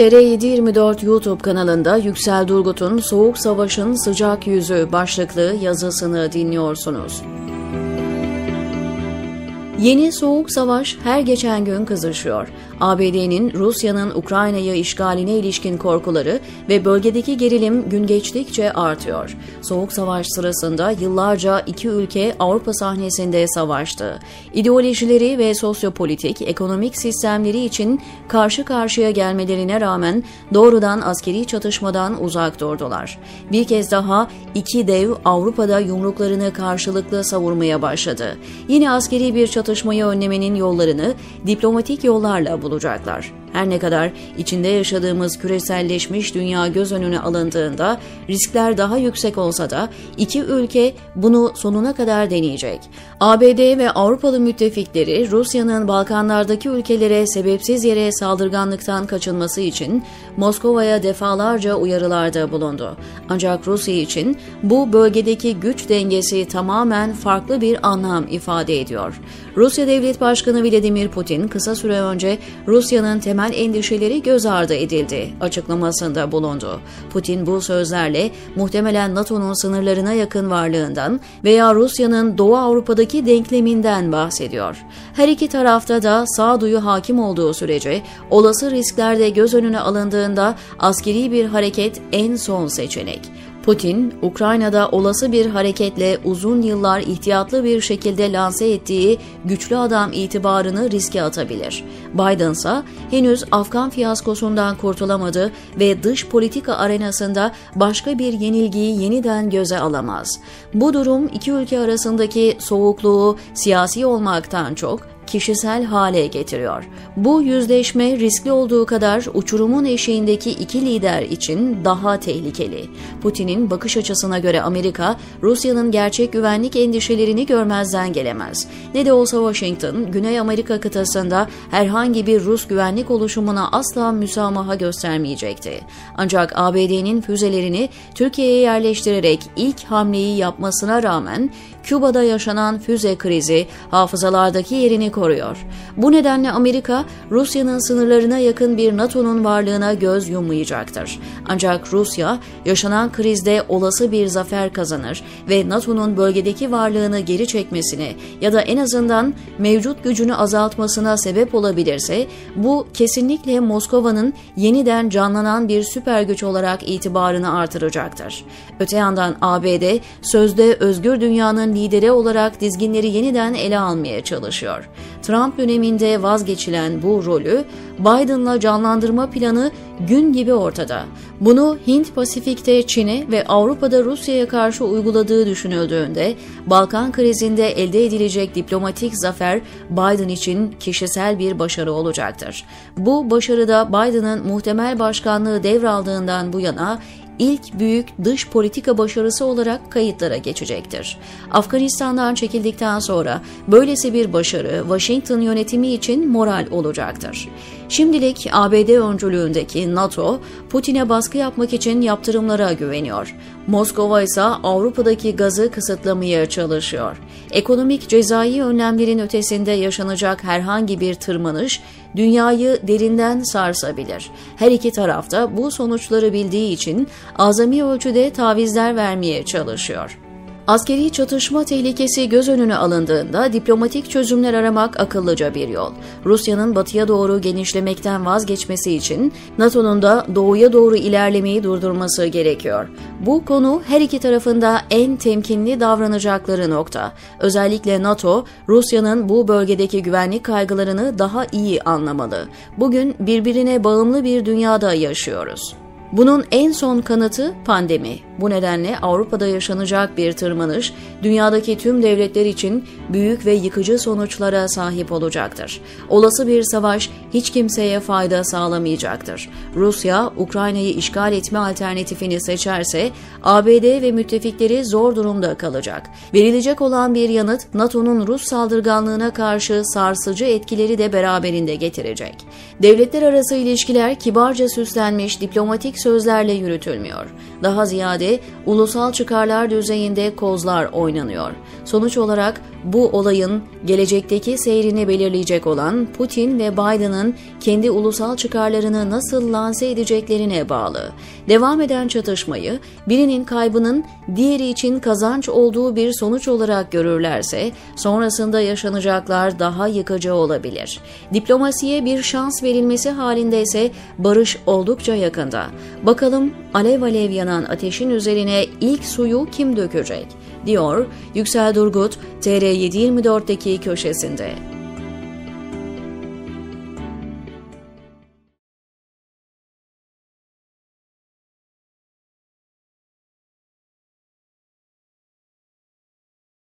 TR724 YouTube kanalında Yüksel Durgut'un Soğuk Savaşın Sıcak Yüzü başlıklı yazısını dinliyorsunuz. Yeni soğuk savaş her geçen gün kızışıyor. ABD'nin Rusya'nın Ukrayna'yı işgaline ilişkin korkuları ve bölgedeki gerilim gün geçtikçe artıyor. Soğuk savaş sırasında yıllarca iki ülke Avrupa sahnesinde savaştı. İdeolojileri ve sosyopolitik, ekonomik sistemleri için karşı karşıya gelmelerine rağmen doğrudan askeri çatışmadan uzak durdular. Bir kez daha iki dev Avrupa'da yumruklarını karşılıklı savurmaya başladı. Yine askeri bir çatışmayı önlemenin yollarını diplomatik yollarla bulacaklar. Her ne kadar içinde yaşadığımız küreselleşmiş dünya göz önüne alındığında riskler daha yüksek olsa da iki ülke bunu sonuna kadar deneyecek. ABD ve Avrupalı müttefikleri Rusya'nın Balkanlardaki ülkelere sebepsiz yere saldırganlıktan kaçınması için Moskova'ya defalarca uyarılarda bulundu. Ancak Rusya için bu bölgedeki güç dengesi tamamen farklı bir anlam ifade ediyor. Rusya Devlet Başkanı Vladimir Putin kısa süre önce Rusya'nın temel temel endişeleri göz ardı edildi açıklamasında bulundu. Putin bu sözlerle muhtemelen NATO'nun sınırlarına yakın varlığından veya Rusya'nın Doğu Avrupa'daki denkleminden bahsediyor. Her iki tarafta da sağduyu hakim olduğu sürece olası riskler de göz önüne alındığında askeri bir hareket en son seçenek. Putin, Ukrayna'da olası bir hareketle uzun yıllar ihtiyatlı bir şekilde lanse ettiği güçlü adam itibarını riske atabilir. Biden ise henüz Afgan fiyaskosundan kurtulamadı ve dış politika arenasında başka bir yenilgiyi yeniden göze alamaz. Bu durum iki ülke arasındaki soğukluğu siyasi olmaktan çok kişisel hale getiriyor. Bu yüzleşme riskli olduğu kadar uçurumun eşiğindeki iki lider için daha tehlikeli. Putin'in bakış açısına göre Amerika, Rusya'nın gerçek güvenlik endişelerini görmezden gelemez. Ne de olsa Washington, Güney Amerika kıtasında herhangi bir Rus güvenlik oluşumuna asla müsamaha göstermeyecekti. Ancak ABD'nin füzelerini Türkiye'ye yerleştirerek ilk hamleyi yapmasına rağmen Küba'da yaşanan füze krizi hafızalardaki yerini koruyor. Bu nedenle Amerika, Rusya'nın sınırlarına yakın bir NATO'nun varlığına göz yummayacaktır. Ancak Rusya, yaşanan krizde olası bir zafer kazanır ve NATO'nun bölgedeki varlığını geri çekmesine ya da en azından mevcut gücünü azaltmasına sebep olabilirse, bu kesinlikle Moskova'nın yeniden canlanan bir süper güç olarak itibarını artıracaktır. Öte yandan ABD, sözde özgür dünyanın lideri olarak dizginleri yeniden ele almaya çalışıyor. Trump döneminde vazgeçilen bu rolü Biden'la canlandırma planı gün gibi ortada. Bunu Hint Pasifik'te Çin'e ve Avrupa'da Rusya'ya karşı uyguladığı düşünüldüğünde Balkan krizinde elde edilecek diplomatik zafer Biden için kişisel bir başarı olacaktır. Bu başarıda Biden'ın muhtemel başkanlığı devraldığından bu yana ilk büyük dış politika başarısı olarak kayıtlara geçecektir. Afganistan'dan çekildikten sonra böylesi bir başarı Washington yönetimi için moral olacaktır. Şimdilik ABD öncülüğündeki NATO, Putin'e baskı yapmak için yaptırımlara güveniyor. Moskova ise Avrupa'daki gazı kısıtlamaya çalışıyor. Ekonomik cezai önlemlerin ötesinde yaşanacak herhangi bir tırmanış dünyayı derinden sarsabilir. Her iki tarafta bu sonuçları bildiği için azami ölçüde tavizler vermeye çalışıyor. Askeri çatışma tehlikesi göz önüne alındığında diplomatik çözümler aramak akıllıca bir yol. Rusya'nın batıya doğru genişlemekten vazgeçmesi için NATO'nun da doğuya doğru ilerlemeyi durdurması gerekiyor. Bu konu her iki tarafında en temkinli davranacakları nokta. Özellikle NATO, Rusya'nın bu bölgedeki güvenlik kaygılarını daha iyi anlamalı. Bugün birbirine bağımlı bir dünyada yaşıyoruz. Bunun en son kanıtı pandemi. Bu nedenle Avrupa'da yaşanacak bir tırmanış dünyadaki tüm devletler için büyük ve yıkıcı sonuçlara sahip olacaktır. Olası bir savaş hiç kimseye fayda sağlamayacaktır. Rusya, Ukrayna'yı işgal etme alternatifini seçerse ABD ve müttefikleri zor durumda kalacak. Verilecek olan bir yanıt NATO'nun Rus saldırganlığına karşı sarsıcı etkileri de beraberinde getirecek. Devletler arası ilişkiler kibarca süslenmiş diplomatik sözlerle yürütülmüyor. Daha ziyade ulusal çıkarlar düzeyinde kozlar oynanıyor. Sonuç olarak bu olayın gelecekteki seyrini belirleyecek olan Putin ve Biden'ın kendi ulusal çıkarlarını nasıl lanse edeceklerine bağlı. Devam eden çatışmayı birinin kaybının diğeri için kazanç olduğu bir sonuç olarak görürlerse sonrasında yaşanacaklar daha yıkıcı olabilir. Diplomasiye bir şans verilmesi halinde ise barış oldukça yakında. Bakalım alev alev yanan ateşin üzerine ilk suyu kim dökecek? diyor Yüksel Durgut TR724'deki köşesinde.